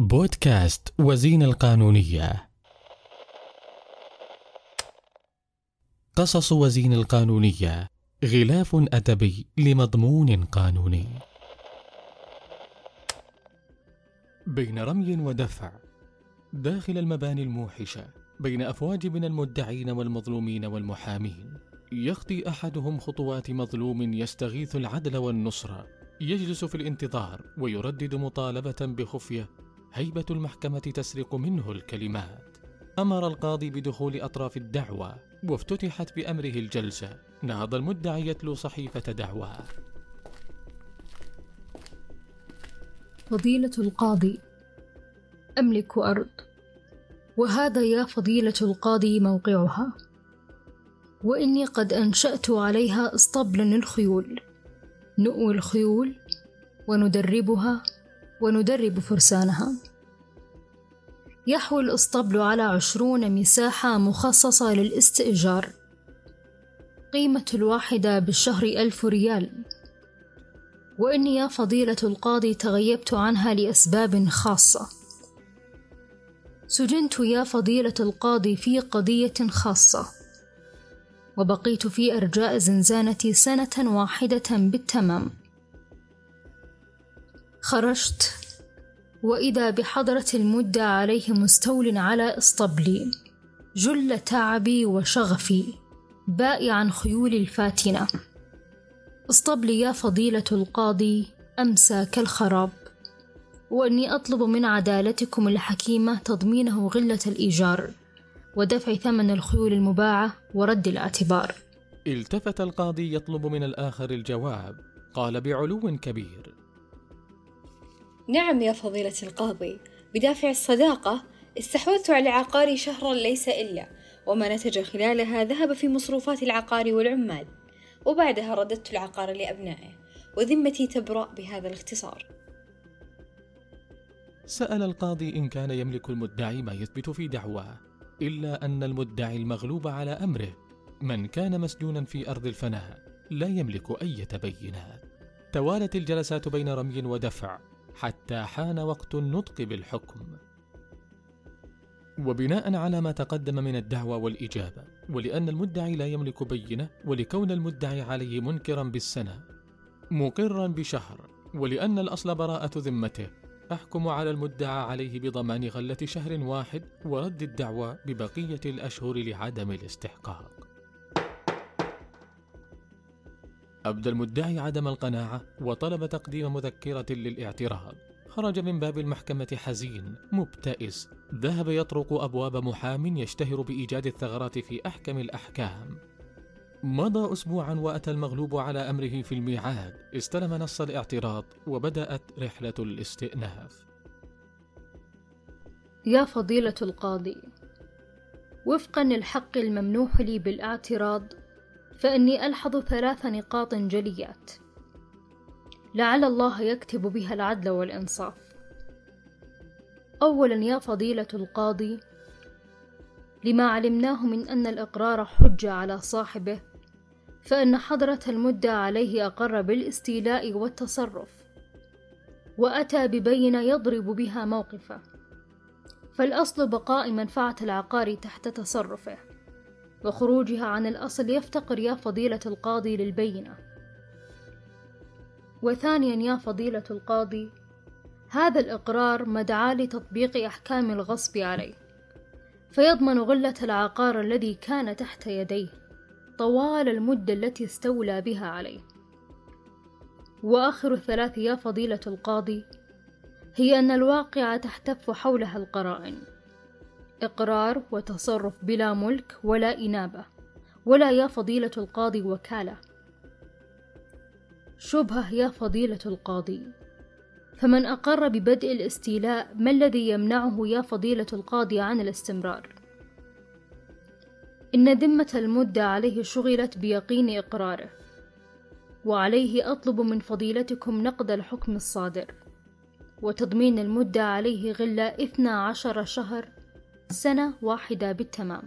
بودكاست وزين القانونية. قصص وزين القانونية. غلاف أدبي لمضمون قانوني. بين رمي ودفع. داخل المباني الموحشة. بين أفواج من المدعين والمظلومين والمحامين. يخطي أحدهم خطوات مظلوم يستغيث العدل والنصرة يجلس في الانتظار ويردد مطالبة بخفية. هيبة المحكمة تسرق منه الكلمات. أمر القاضي بدخول أطراف الدعوى وافتتحت بأمره الجلسة. نهض المدعي يتلو صحيفة دعواه فضيلة القاضي أملك أرض. وهذا يا فضيلة القاضي موقعها؟ وإني قد أنشأت عليها اسطبلا للخيول نؤوي الخيول وندربها. وندرب فرسانها. يحوي الاسطبل على عشرون مساحة مخصصة للاستئجار. قيمة الواحدة بالشهر ألف ريال. وإني يا فضيلة القاضي تغيبت عنها لأسباب خاصة. سجنت يا فضيلة القاضي في قضية خاصة. وبقيت في أرجاء زنزانتي سنة واحدة بالتمام. خرجت. وإذا بحضرة المدة عليه مستول على اسطبلي جل تعبي وشغفي. بائعا خيولي الفاتنة. اسطبلي يا فضيلة القاضي أمسى كالخراب. وإني أطلب من عدالتكم الحكيمة تضمينه غلة الإيجار. ودفع ثمن الخيول المباعة ورد الاعتبار. التفت القاضي يطلب من الآخر الجواب. قال بعلو كبير. نعم يا فضيلة القاضي. بدافع الصداقة استحوذت على عقاري شهرا ليس إلا وما نتج خلالها ذهب في مصروفات العقار والعمال. وبعدها رددت العقار لأبنائه وذمتي تبرأ بهذا الاختصار. سأل القاضي إن كان يملك المدعي ما يثبت في دعواه إلا أن المدعي المغلوب على أمره. من كان مسجونا في أرض الفناء لا يملك أي بينات توالت الجلسات بين رمي ودفع. حتى حان وقت النطق بالحكم. وبناء على ما تقدم من الدعوى والإجابة ولأن المدعي لا يملك بينة ولكون المدعي عليه منكرا بالسنة مقرا بشهر ولأن الأصل براءة ذمته. أحكم على المدعى عليه بضمان غلة شهر واحد ورد الدعوى ببقية الأشهر لعدم الاستحقاق. أبدى المدعي عدم القناعة وطلب تقديم مذكرة للاعتراض. خرج من باب المحكمة حزين مبتئس. ذهب يطرق أبواب محام يشتهر بإيجاد الثغرات في أحكم الأحكام. مضى أسبوعا وأتى المغلوب على أمره في الميعاد. استلم نص الاعتراض وبدأت رحلة الاستئناف. يا فضيلة القاضي وفقا للحق الممنوح لي بالإعتراض فإني ألحظ ثلاث نقاط جليات. لعل الله يكتب بها العدل والإنصاف. أولا يا فضيلة القاضي لما علمناه من أن الإقرار حجة على صاحبه فإن حضرة المدة عليه أقر بالاستيلاء والتصرف وأتى ببينة يضرب بها موقفه فالأصل بقاء منفعة العقار تحت تصرفه وخروجها عن الأصل يفتقر يا فضيلة القاضي للبينة. وثانيا يا فضيلة القاضي هذا الإقرار مدعاة لتطبيق أحكام الغصب عليه فيضمن غلة العقار الذي كان تحت يديه طوال المدة التي استولى بها عليه. وآخر الثلاث يا فضيلة القاضي هي أن الواقعة تحتف حولها القرائن. إقرار وتصرف بلا ملك ولا إنابة ولا يا فضيلة القاضي وكالة. شبهة يا فضيلة القاضي. فمن أقر ببدء الاستيلاء ما الذي يمنعه يا فضيلة القاضي عن الاستمرار؟ إن ذمة المدة عليه شغلت بيقين إقراره وعليه أطلب من فضيلتكم نقد الحكم الصادر وتضمين المدة عليه غلة إثنى عشر شهر سنة واحدة بالتمام.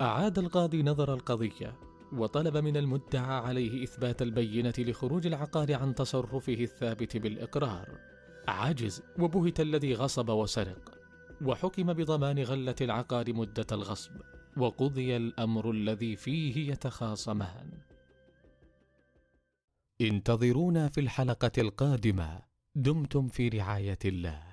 أعاد القاضي نظر القضية. وطلب من المدعى عليه إثبات البينة لخروج العقار عن تصرفه الثابت بالإقرار. عجز وبهت الذي غصب وسرق. وحكم بضمان غلة العقار مدة الغصب. وقضي الأمر الذي فيه يتخاصمان. انتظرونا في الحلقة القادمة. دمتم في رعاية الله.